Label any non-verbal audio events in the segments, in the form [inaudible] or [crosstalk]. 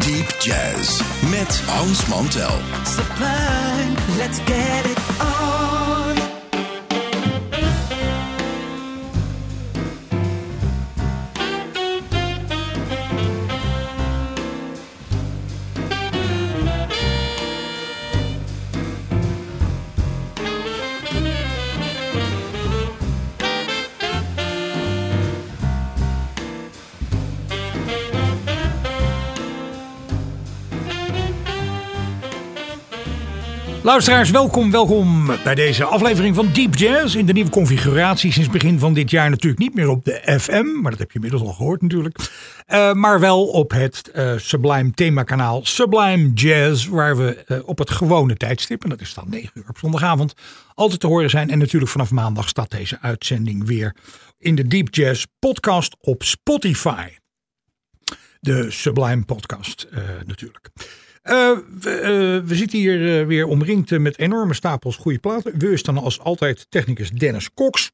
Deep Jazz met Hans Mantel. sublime, let's get it Luisteraars, welkom, welkom bij deze aflevering van Deep Jazz. In de nieuwe configuratie sinds begin van dit jaar natuurlijk niet meer op de FM. Maar dat heb je inmiddels al gehoord natuurlijk. Eh, maar wel op het eh, Sublime themakanaal Sublime Jazz. Waar we eh, op het gewone tijdstip, en dat is dan 9 uur op zondagavond, altijd te horen zijn. En natuurlijk vanaf maandag staat deze uitzending weer in de Deep Jazz podcast op Spotify. De Sublime podcast natuurlijk. Eh, we, eh, we zitten hier eh, weer omringd met enorme stapels goede platen. We dan als altijd technicus Dennis Cox.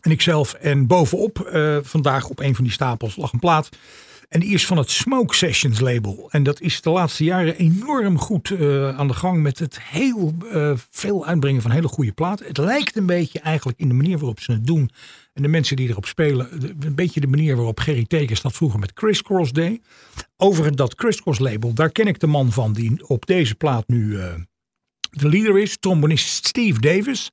En ikzelf. En bovenop vandaag op een van die stapels lag een plaat. En die is van het Smoke Sessions label. En dat is de laatste jaren enorm goed eh, aan de gang met het heel eh, veel uitbrengen van hele goede platen. Het lijkt een beetje eigenlijk in de manier waarop ze het doen. En de mensen die erop spelen. Een beetje de manier waarop Gerry Tekens dat vroeger met Criss Cross deed. Over dat Criss Cross label, daar ken ik de man van die op deze plaat nu eh, de leader is. Trombonist Steve Davis.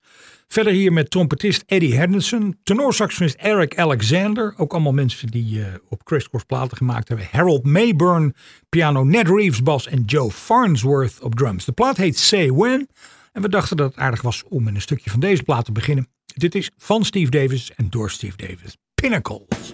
Verder hier met trompetist Eddie Henderson. Tenorsaxofonist Eric Alexander. Ook allemaal mensen die eh, op Criss Cross platen gemaakt hebben. Harold Mayburn, piano Ned Reeves bas en Joe Farnsworth op drums. De plaat heet Say When. En we dachten dat het aardig was om met een stukje van deze plaat te beginnen. Dit is van Steve Davis en door Steve Davis. Pinnacles.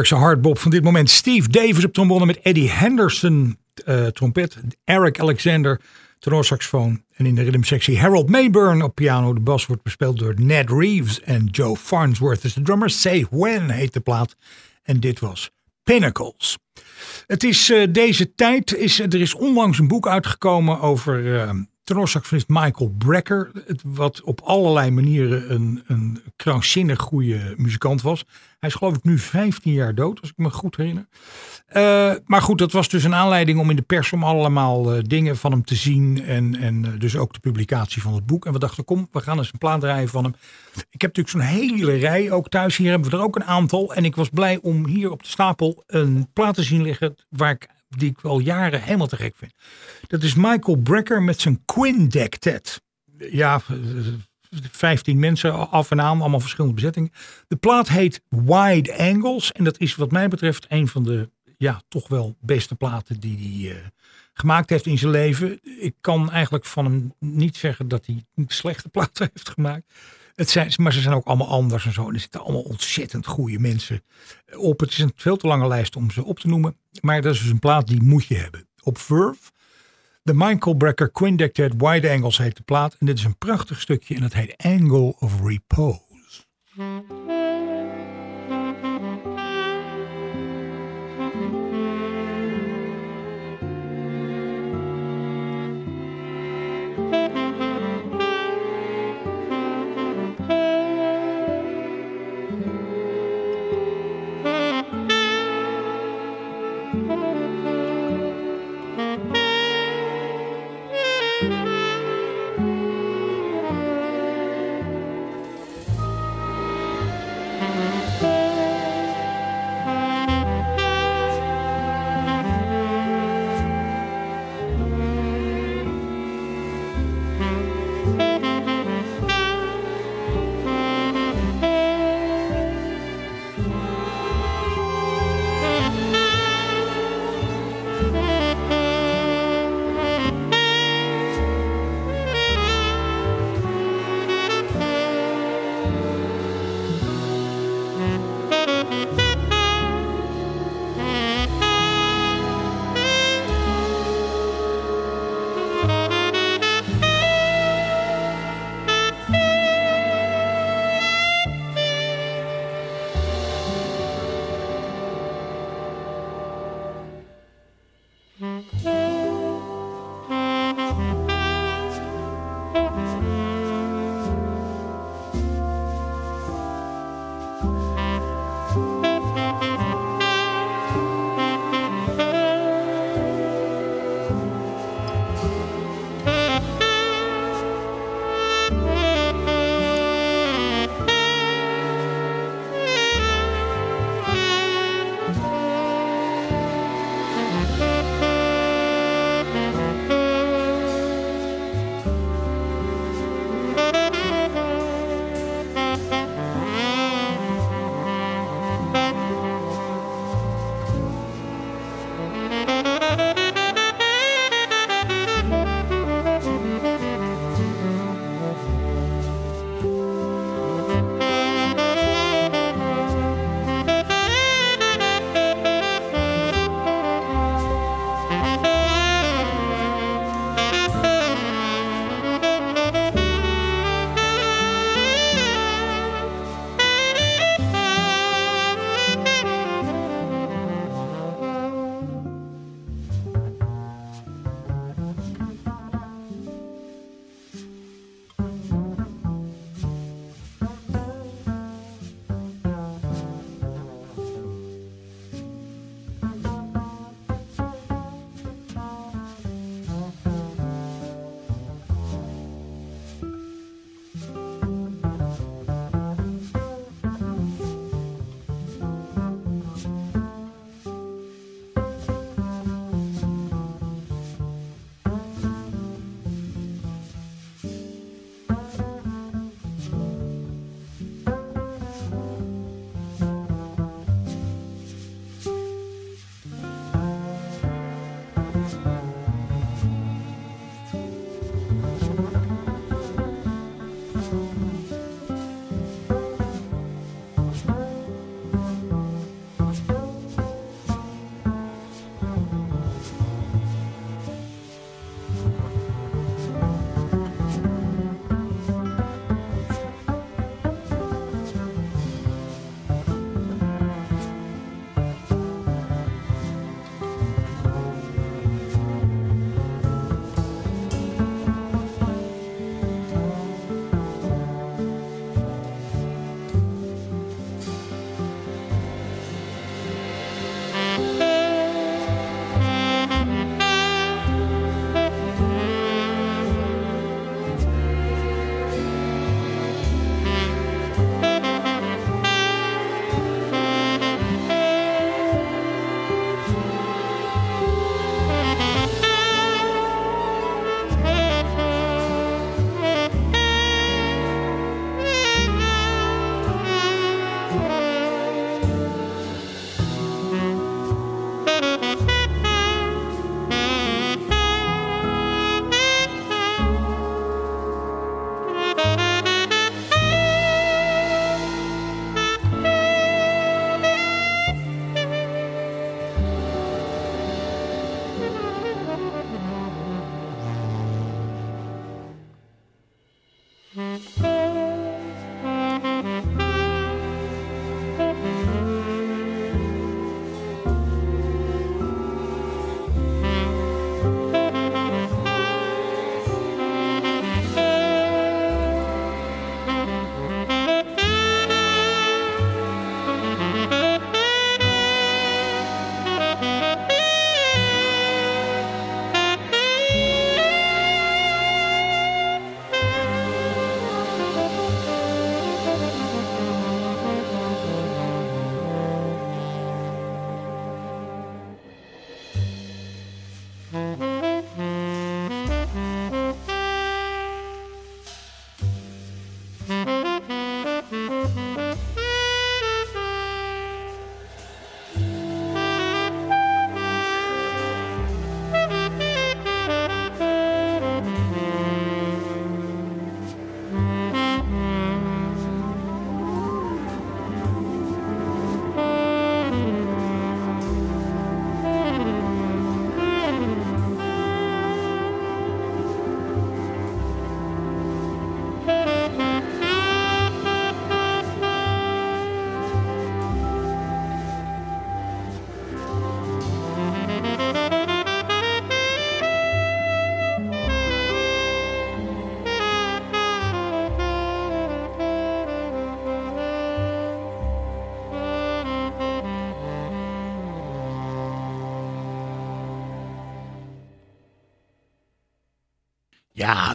Yorkse hardbop van dit moment. Steve Davis op trombone met Eddie Henderson uh, trompet. Eric Alexander tenorsaxofoon. En in de rhythmsectie Harold Mayburn op piano. De bas wordt bespeeld door Ned Reeves en Joe Farnsworth is de drummer. Say When heet de plaat. En dit was Pinnacles. Het is uh, deze tijd, is, er is onlangs een boek uitgekomen over uh, tenorsaxofonist Michael Brecker. Wat op allerlei manieren een, een krankzinnig goede muzikant was. Hij is geloof ik nu 15 jaar dood, als ik me goed herinner. Uh, maar goed, dat was dus een aanleiding om in de pers om allemaal uh, dingen van hem te zien. En, en uh, dus ook de publicatie van het boek. En we dachten, kom, we gaan eens een plaat draaien van hem. Ik heb natuurlijk zo'n hele rij ook thuis. Hier hebben we er ook een aantal. En ik was blij om hier op de stapel een plaat te zien liggen waar ik die ik al jaren helemaal te gek vind. Dat is Michael Brecker met zijn Quindectet. Ja, 15 mensen af en aan, allemaal verschillende bezettingen. De plaat heet Wide Angles. En dat is wat mij betreft een van de ja, toch wel beste platen die hij uh, gemaakt heeft in zijn leven. Ik kan eigenlijk van hem niet zeggen dat hij slechte [laughs] platen heeft gemaakt. Het zijn, maar ze zijn ook allemaal anders en zo. En er zitten allemaal ontzettend goede mensen op. Het is een veel te lange lijst om ze op te noemen. Maar dat is dus een plaat die moet je hebben. Op Verve, de Michael Brecker Quindectet Wide Angles heet de plaat. En dit is een prachtig stukje en het heet Angle of Repose.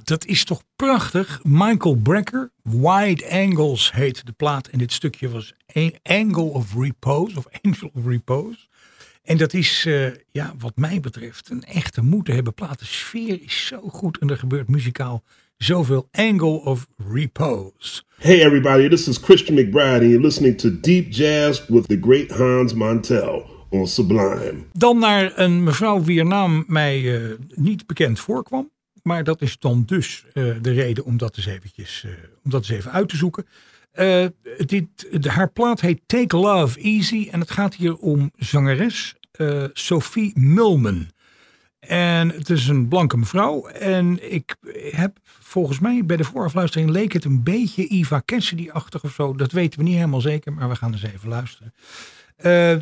Dat is toch prachtig. Michael Brecker, Wide Angles heet de plaat. En dit stukje was Angle of Repose, of Angel of Repose. En dat is, uh, ja, wat mij betreft, een echte moeten hebben plaat. De sfeer is zo goed en er gebeurt muzikaal zoveel Angle of Repose. Hey everybody, this is Christian McBride and you're listening to Deep Jazz with the great Hans Montel on Sublime. Dan naar een mevrouw wier naam mij uh, niet bekend voorkwam. Maar dat is dan dus uh, de reden om dat eens, eventjes, uh, om dat eens even uit te zoeken. Uh, dit, de, haar plaat heet Take Love Easy en het gaat hier om zangeres Sophie Mulman. En het is een blanke mevrouw. En ik heb volgens mij bij de voorafluistering leek het een beetje Eva Cassidy-achtig of zo. Dat weten we niet helemaal zeker, maar we gaan eens even luisteren. Uh,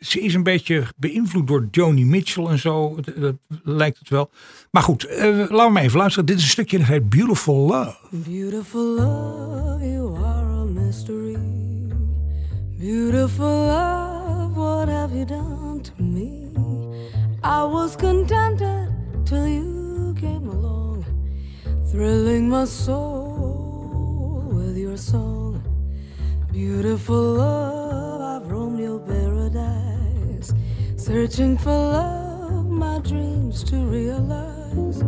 ze is een beetje beïnvloed door Joni Mitchell en zo. Dat, lijkt het wel. Maar goed, uh, laten we maar even luisteren. Dit is een stukje dat heet Beautiful Love. Beautiful love, you are a mystery. Beautiful love, what have you done to me? I was contented till you came along, thrilling my soul with your song. Beautiful love, I've roamed your paradise, searching for love, my dreams to realize,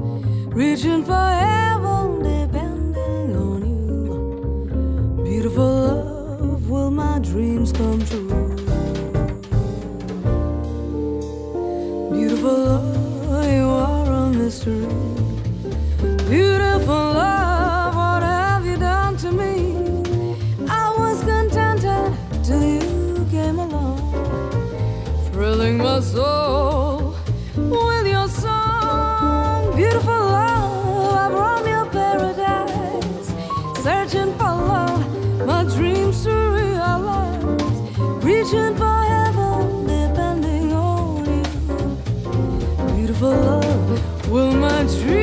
reaching for heaven, depending on you. Beautiful love, will my dreams come true? Beautiful love, you are a mystery. Beautiful love, my soul with your song. Beautiful love, I've roamed your paradise, searching for love, my dreams to realize, reaching for heaven, depending on you. Beautiful love, will my dreams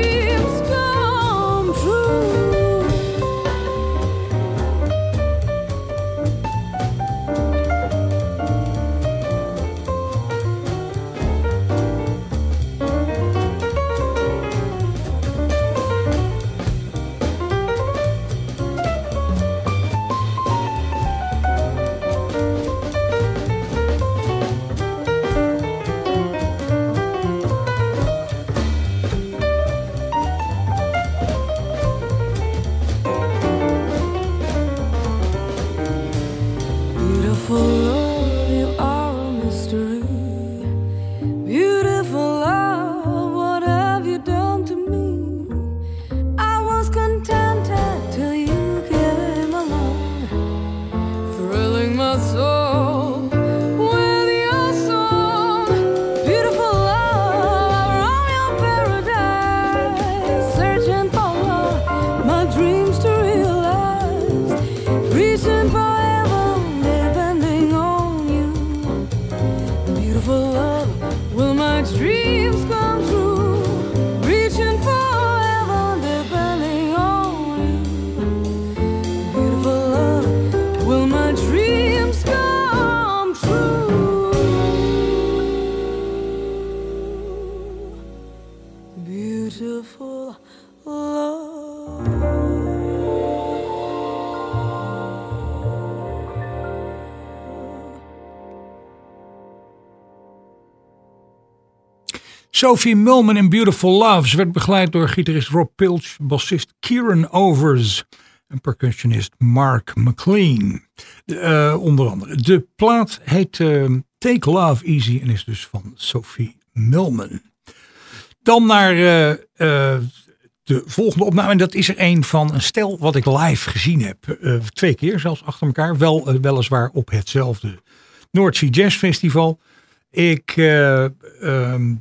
Sophie Mulman in Beautiful Love. Ze werd begeleid door gitarist Rob Pilch, bassist Kieran Overs en percussionist Mark McLean. Eh, onder andere. De plaat heet eh, Take Love Easy en is dus van Sophie Mulman. Dan naar eh, de volgende opname. En dat is er een van een stel wat ik live gezien heb. Twee keer zelfs achter elkaar. Wel, weliswaar op hetzelfde Noordzee Jazz Festival. Ik, eh, ehm,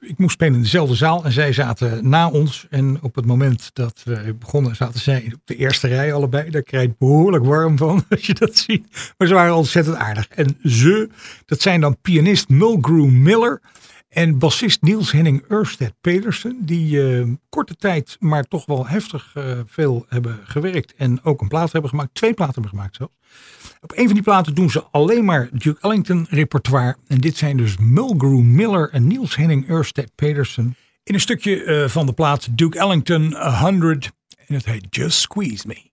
ik moest spelen in dezelfde zaal en zij zaten na ons. En op het moment dat we begonnen zaten zij op de eerste rij allebei. Daar krijg je behoorlijk warm van [laughs] als je dat ziet. Maar ze waren ontzettend aardig. En ze, dat zijn dan pianist Mulgrew Miller en bassist Niels Henning Ørsted Pedersen. Die eh, korte tijd, maar toch wel heftig eh, veel hebben gewerkt. En ook een plaat hebben gemaakt. Twee platen hebben gemaakt zelfs. Op een van die platen doen ze alleen maar Duke Ellington repertoire. En dit zijn dus Mulgrew Miller en Niels Henning Ørsted Pedersen In een stukje eh, van de plaat Duke Ellington 100 en het heet Just Squeeze Me.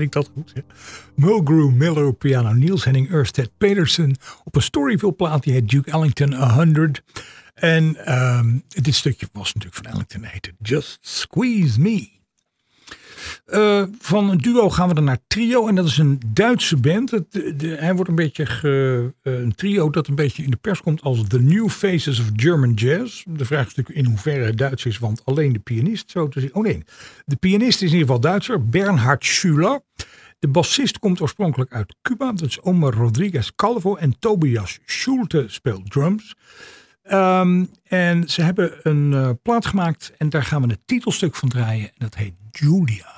Ik dat goed. Mulgrew Miller piano, Niels Henning Ørsted Peterson op een Storyville plaat die heet Duke Ellington 100. En ehm, dit stukje was natuurlijk van Ellington, heette Just Squeeze Me. Uh, van een duo gaan we dan naar trio. En dat is een Duitse band. Het, de, hij wordt een beetje ge, uh, een trio dat een beetje in de pers komt als The New Faces of German Jazz. De vraag is natuurlijk in hoeverre het Duits is, want alleen de pianist zo te zien. Oh nee, de pianist is in ieder geval Duitser, Bernhard Schuller. De bassist komt oorspronkelijk uit Cuba. Dat is Omar Rodriguez Calvo. En Tobias Schulte speelt drums. Um, en ze hebben een uh, plaat gemaakt en daar gaan we het titelstuk van draaien. En dat heet Julia.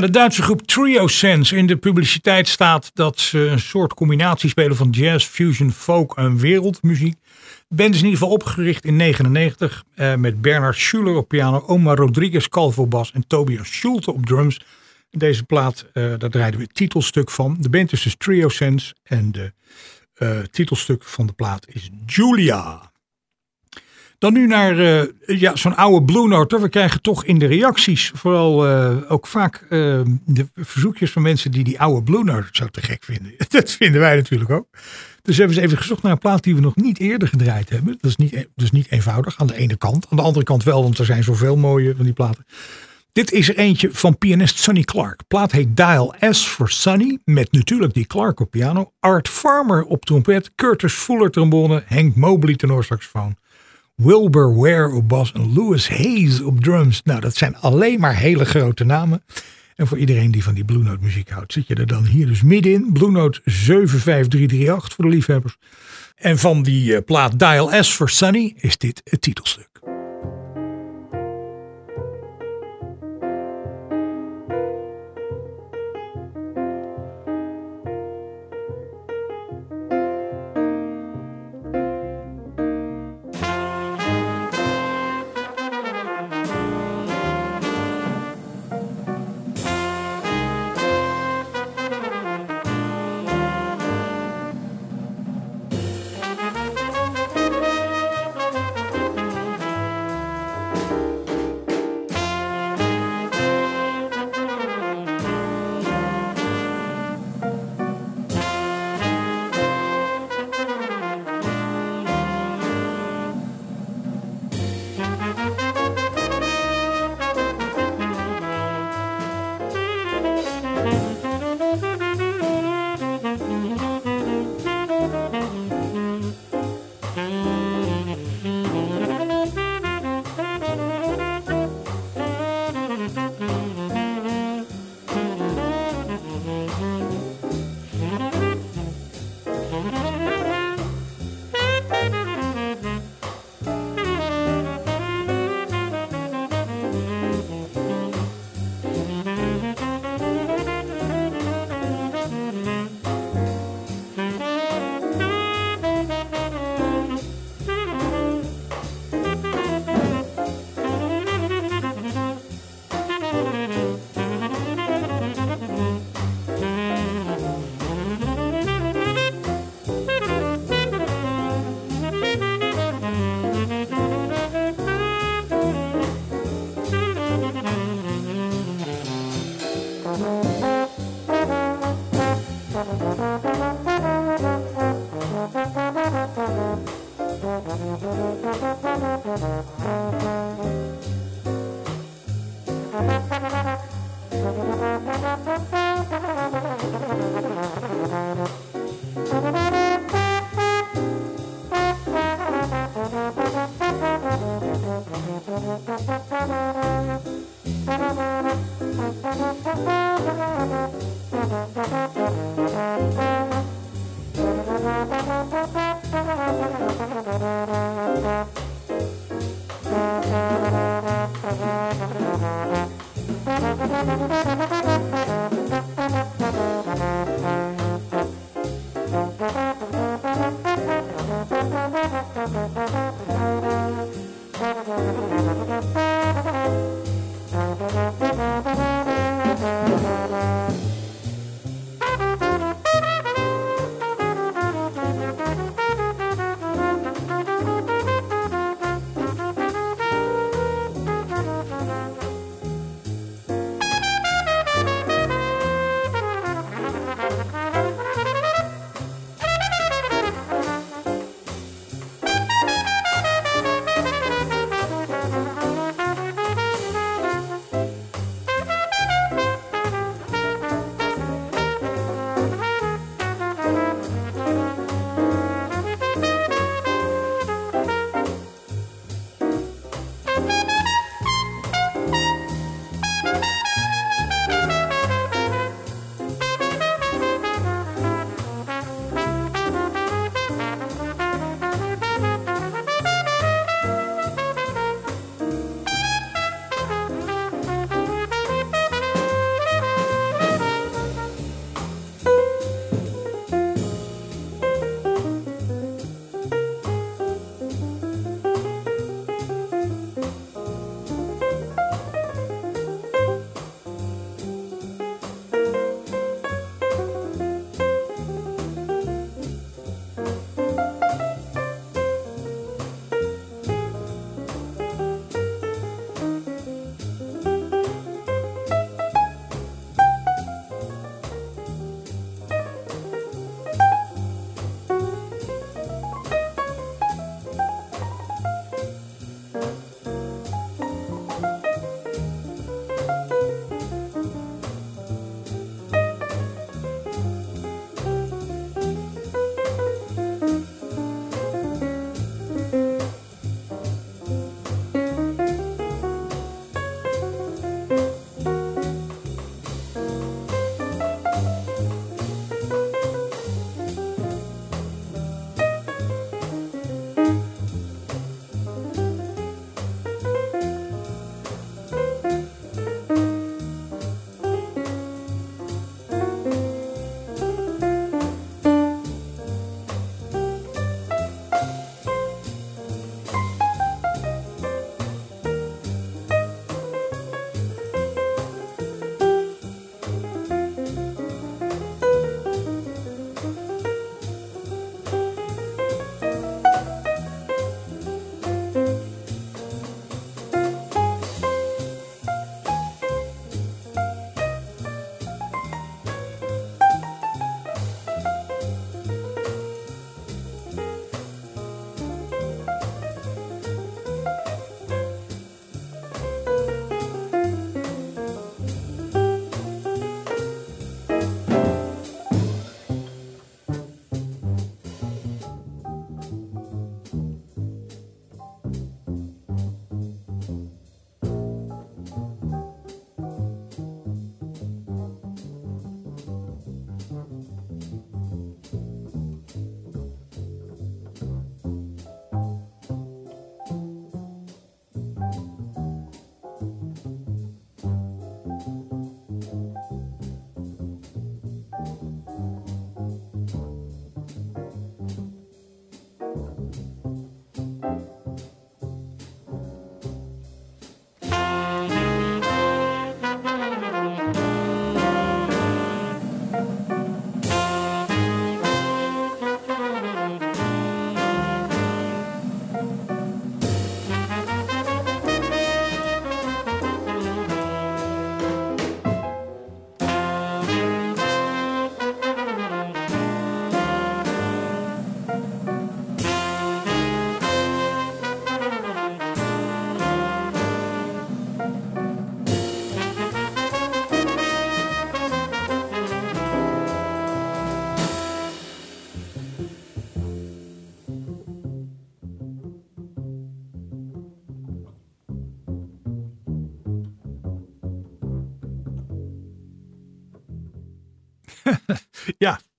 De Duitse groep Trio Sense. In de publiciteit staat dat ze een soort combinatie spelen van jazz, fusion, folk en wereldmuziek. De band is in ieder geval opgericht in 1999 eh, met Bernard Schuller op piano, Omar Rodriguez Calvo bas en Tobias Schulte op drums. Deze plaat, eh, daar draaiden we het titelstuk van. De band is dus Trio Sense en de eh, titelstuk van de plaat is Julia. Dan nu naar eh, ja, zo'n oude Blue Note. We krijgen toch in de reacties vooral eh, ook vaak eh, de verzoekjes van mensen die die oude Blue Note zo te gek vinden. [laughs] Dat vinden wij natuurlijk ook. Dus hebben ze even gezocht naar een plaat die we nog niet eerder gedraaid hebben. Dat is niet, dus niet eenvoudig aan de ene kant. Aan de andere kant wel, want er zijn zoveel mooie van die platen. Dit is er eentje van pianist Sonny Clark. Plaat heet Dial S for Sonny. Met natuurlijk die Clark op piano. Art Farmer op trompet. Curtis Fuller trombone. Hank Mobley tenorsaxofoon. Wilbur Ware op bas en Louis Hayes op drums. Nou, dat zijn alleen maar hele grote namen. En voor iedereen die van die Blue Note muziek houdt, zit je er dan hier dus middenin. Blue Note 75338 voor de liefhebbers. En van die eh, plaat Dial S for Sunny is dit het titelstuk. Música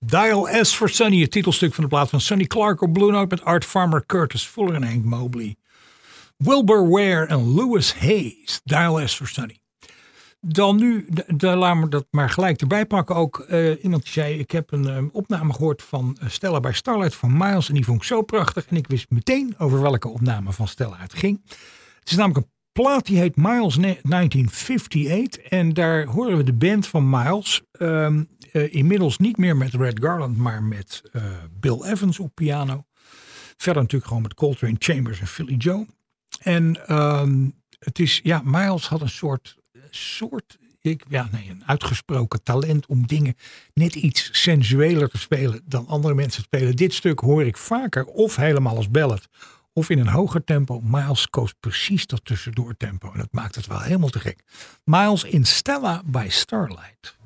Dial S for Sunny, het titelstuk van de plaat van Sonny Clark op Blue Note met Art Farmer, Curtis Fuller en Hank Mobley. Wilbur Ware en Lewis Hayes, Dial S for Sunny. Dan nu, laat me dat maar gelijk erbij pakken. Ook eh, iemand die zei, ik heb een eh, opname gehoord van eh, Stella bij Starlight van Miles. En die vond ik zo prachtig. En ik wist meteen over welke opname van Stella het ging. Het is namelijk een plaat die heet Miles ne- 1958. En daar horen we de band van Miles. ehm, eh, inmiddels niet meer met Red Garland, maar met eh, Bill Evans op piano. Verder natuurlijk gewoon met Coltrane Chambers en Philly Joe. En ehm, het is, ja, Miles had een soort, soort ik, ja, nee, een uitgesproken talent om dingen net iets sensueler te spelen dan andere mensen spelen. Dit stuk hoor ik vaker of helemaal als ballad of in een hoger tempo. Miles koos precies dat tussendoor tempo en dat maakt het wel helemaal te gek. Miles in Stella by Starlight.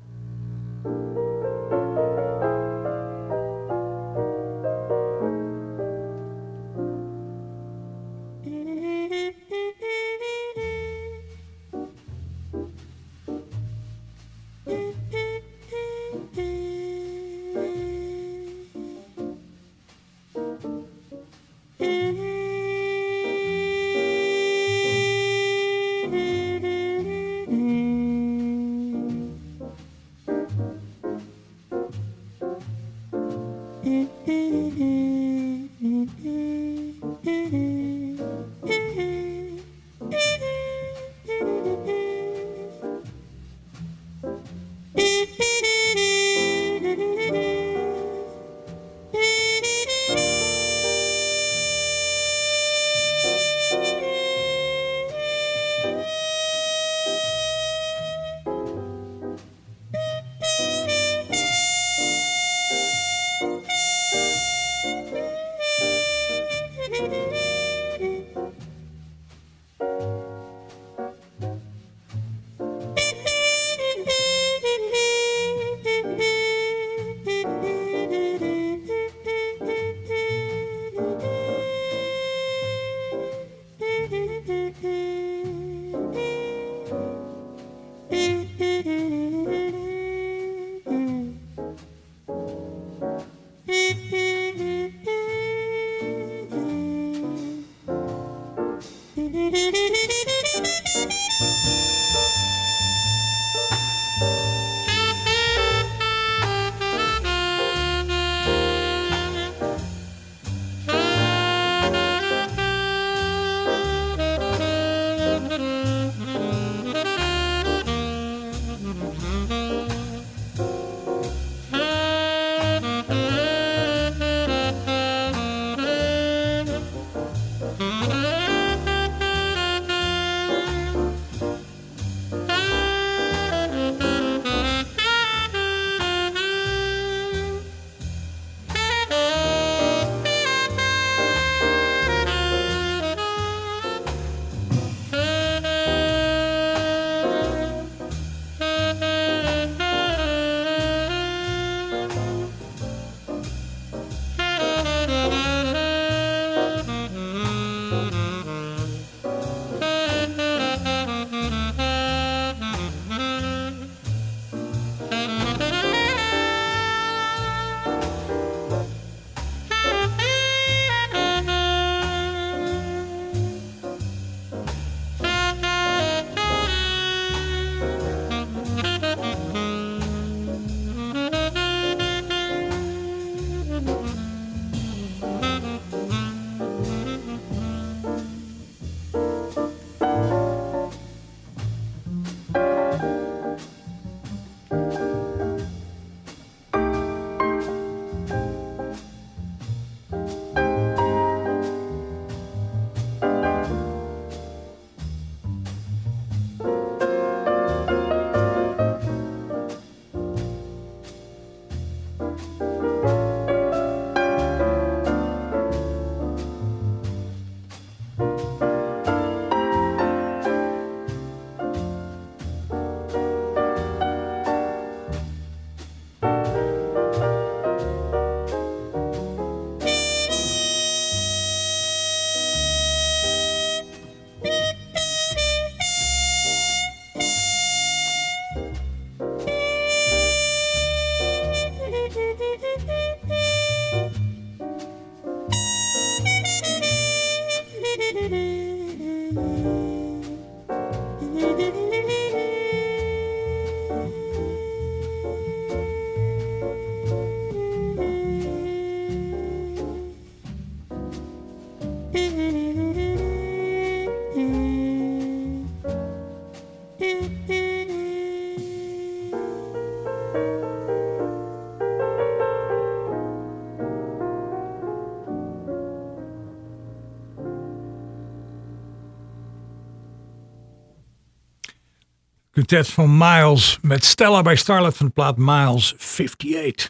Quintet van Miles met Stella bij Starlight van de plaat Miles 58.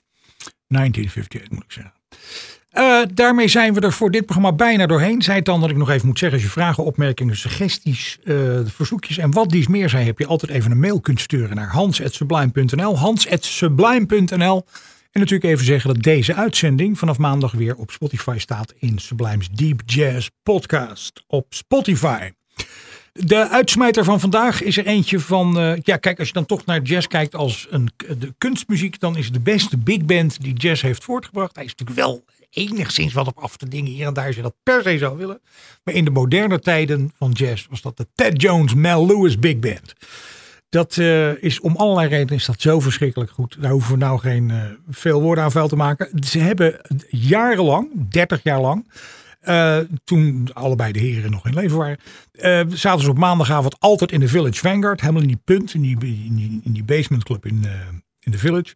1958 moet ik zeggen. Uh, daarmee zijn we er voor dit programma bijna doorheen. Zij het dan dat ik nog even moet zeggen. Als je vragen, opmerkingen, suggesties, uh, verzoekjes en wat dies meer zijn. Heb je altijd even een mail kunt sturen naar hans.sublime.nl. Hans.sublime.nl. En natuurlijk even zeggen dat deze uitzending vanaf maandag weer op Spotify staat. In Sublime's Deep Jazz Podcast op Spotify. De uitsmijter van vandaag is er eentje van. Uh, ja, kijk, als je dan toch naar jazz kijkt als een de kunstmuziek, dan is de beste big band die jazz heeft voortgebracht. Hij is natuurlijk wel enigszins wat op af te dingen hier en daar als je dat per se zou willen. Maar in de moderne tijden van jazz was dat de Ted Jones Mel Lewis Big Band. Dat uh, is om allerlei redenen is dat zo verschrikkelijk goed. Daar hoeven we nou geen uh, veel woorden aan vuil te maken. Ze hebben jarenlang, 30 jaar lang, uh, toen allebei de heren nog in leven waren, zaten ze op maandagavond altijd in de Village Vanguard. Helemaal in die punt, in die, in die, in basement club in, in de Village.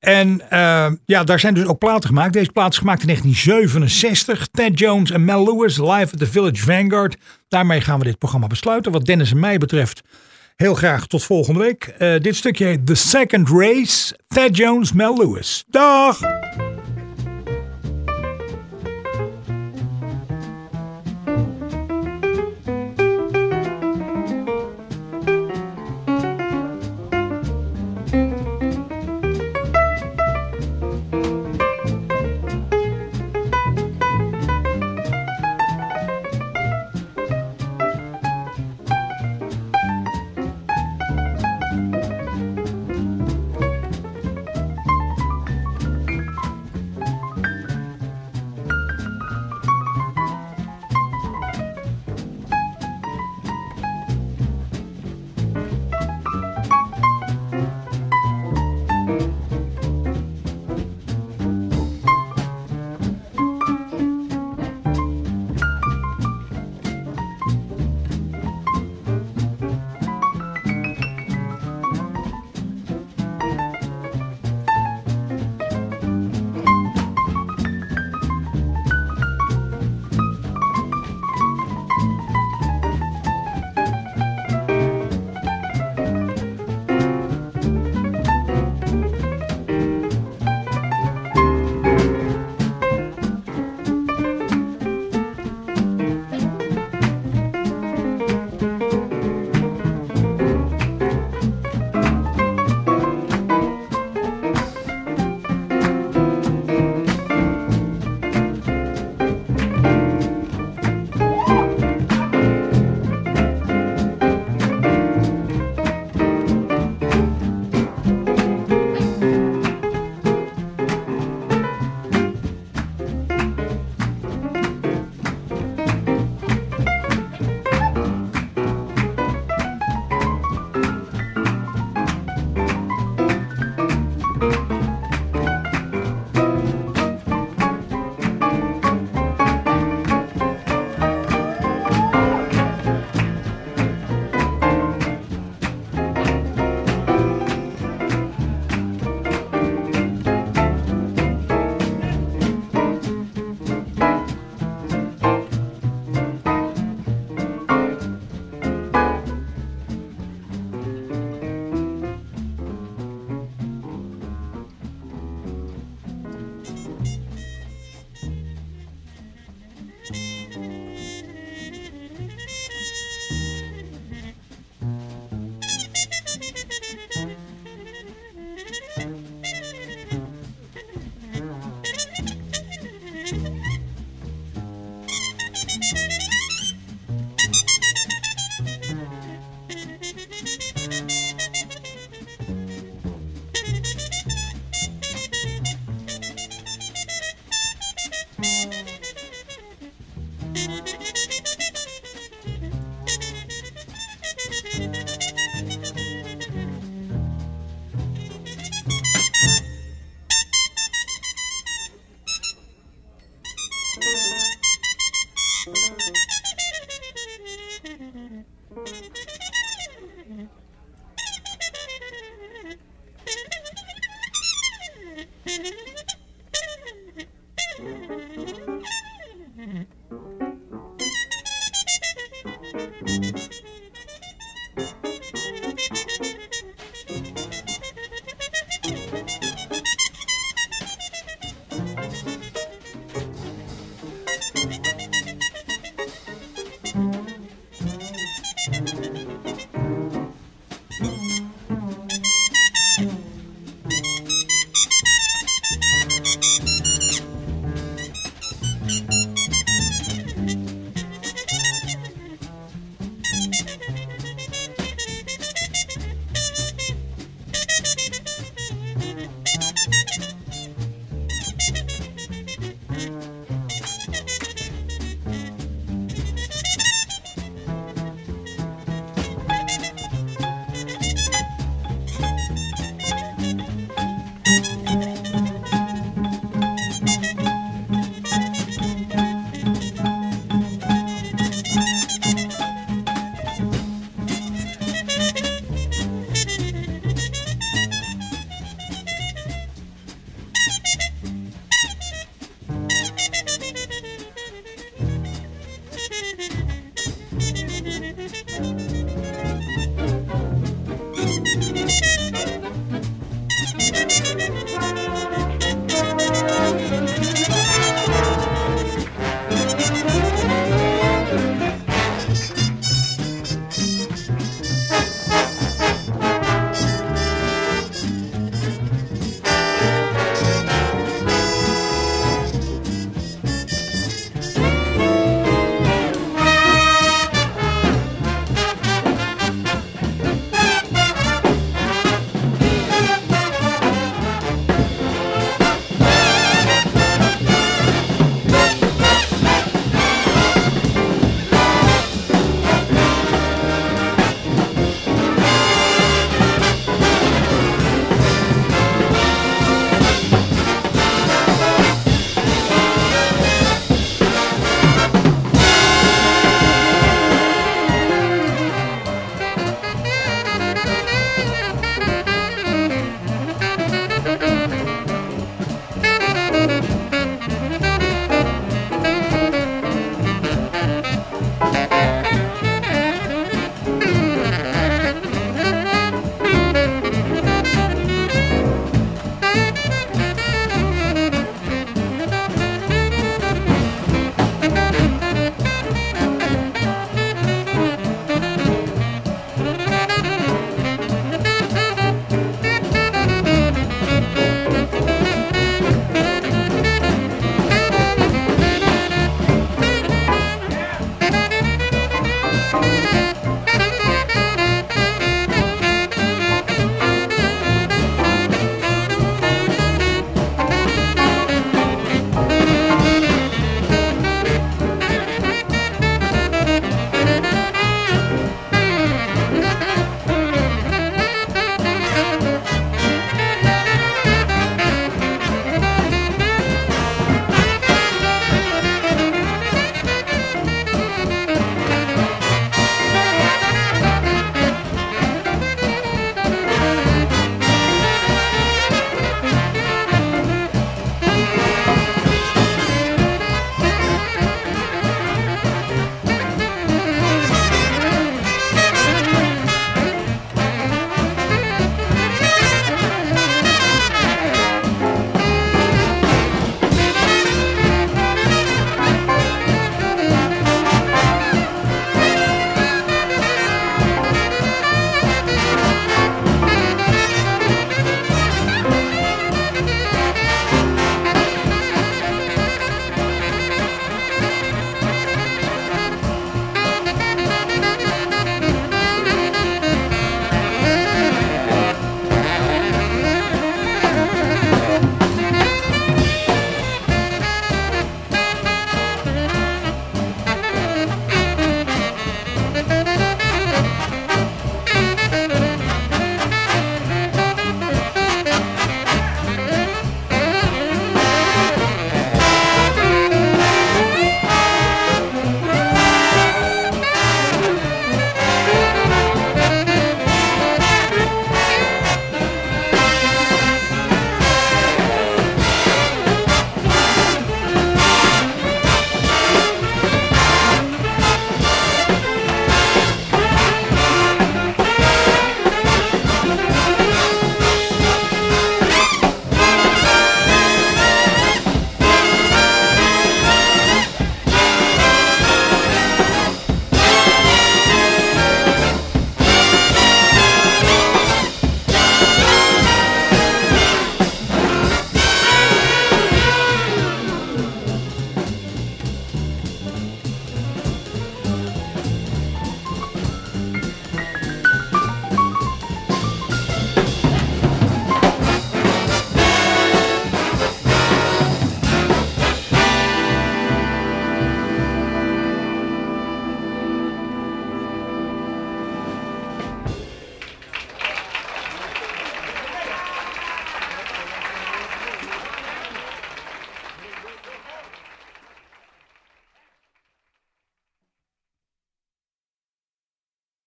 En uh, ja, daar zijn dus ook platen gemaakt. Deze plaat is gemaakt in 1967. Ted Jones en Mel Lewis live at the Village Vanguard. Daarmee gaan we dit programma besluiten. Wat Dennis en mij betreft, heel graag tot volgende week. Uh, dit stukje heet The Second Race. Ted Jones, Mel Lewis. Dag!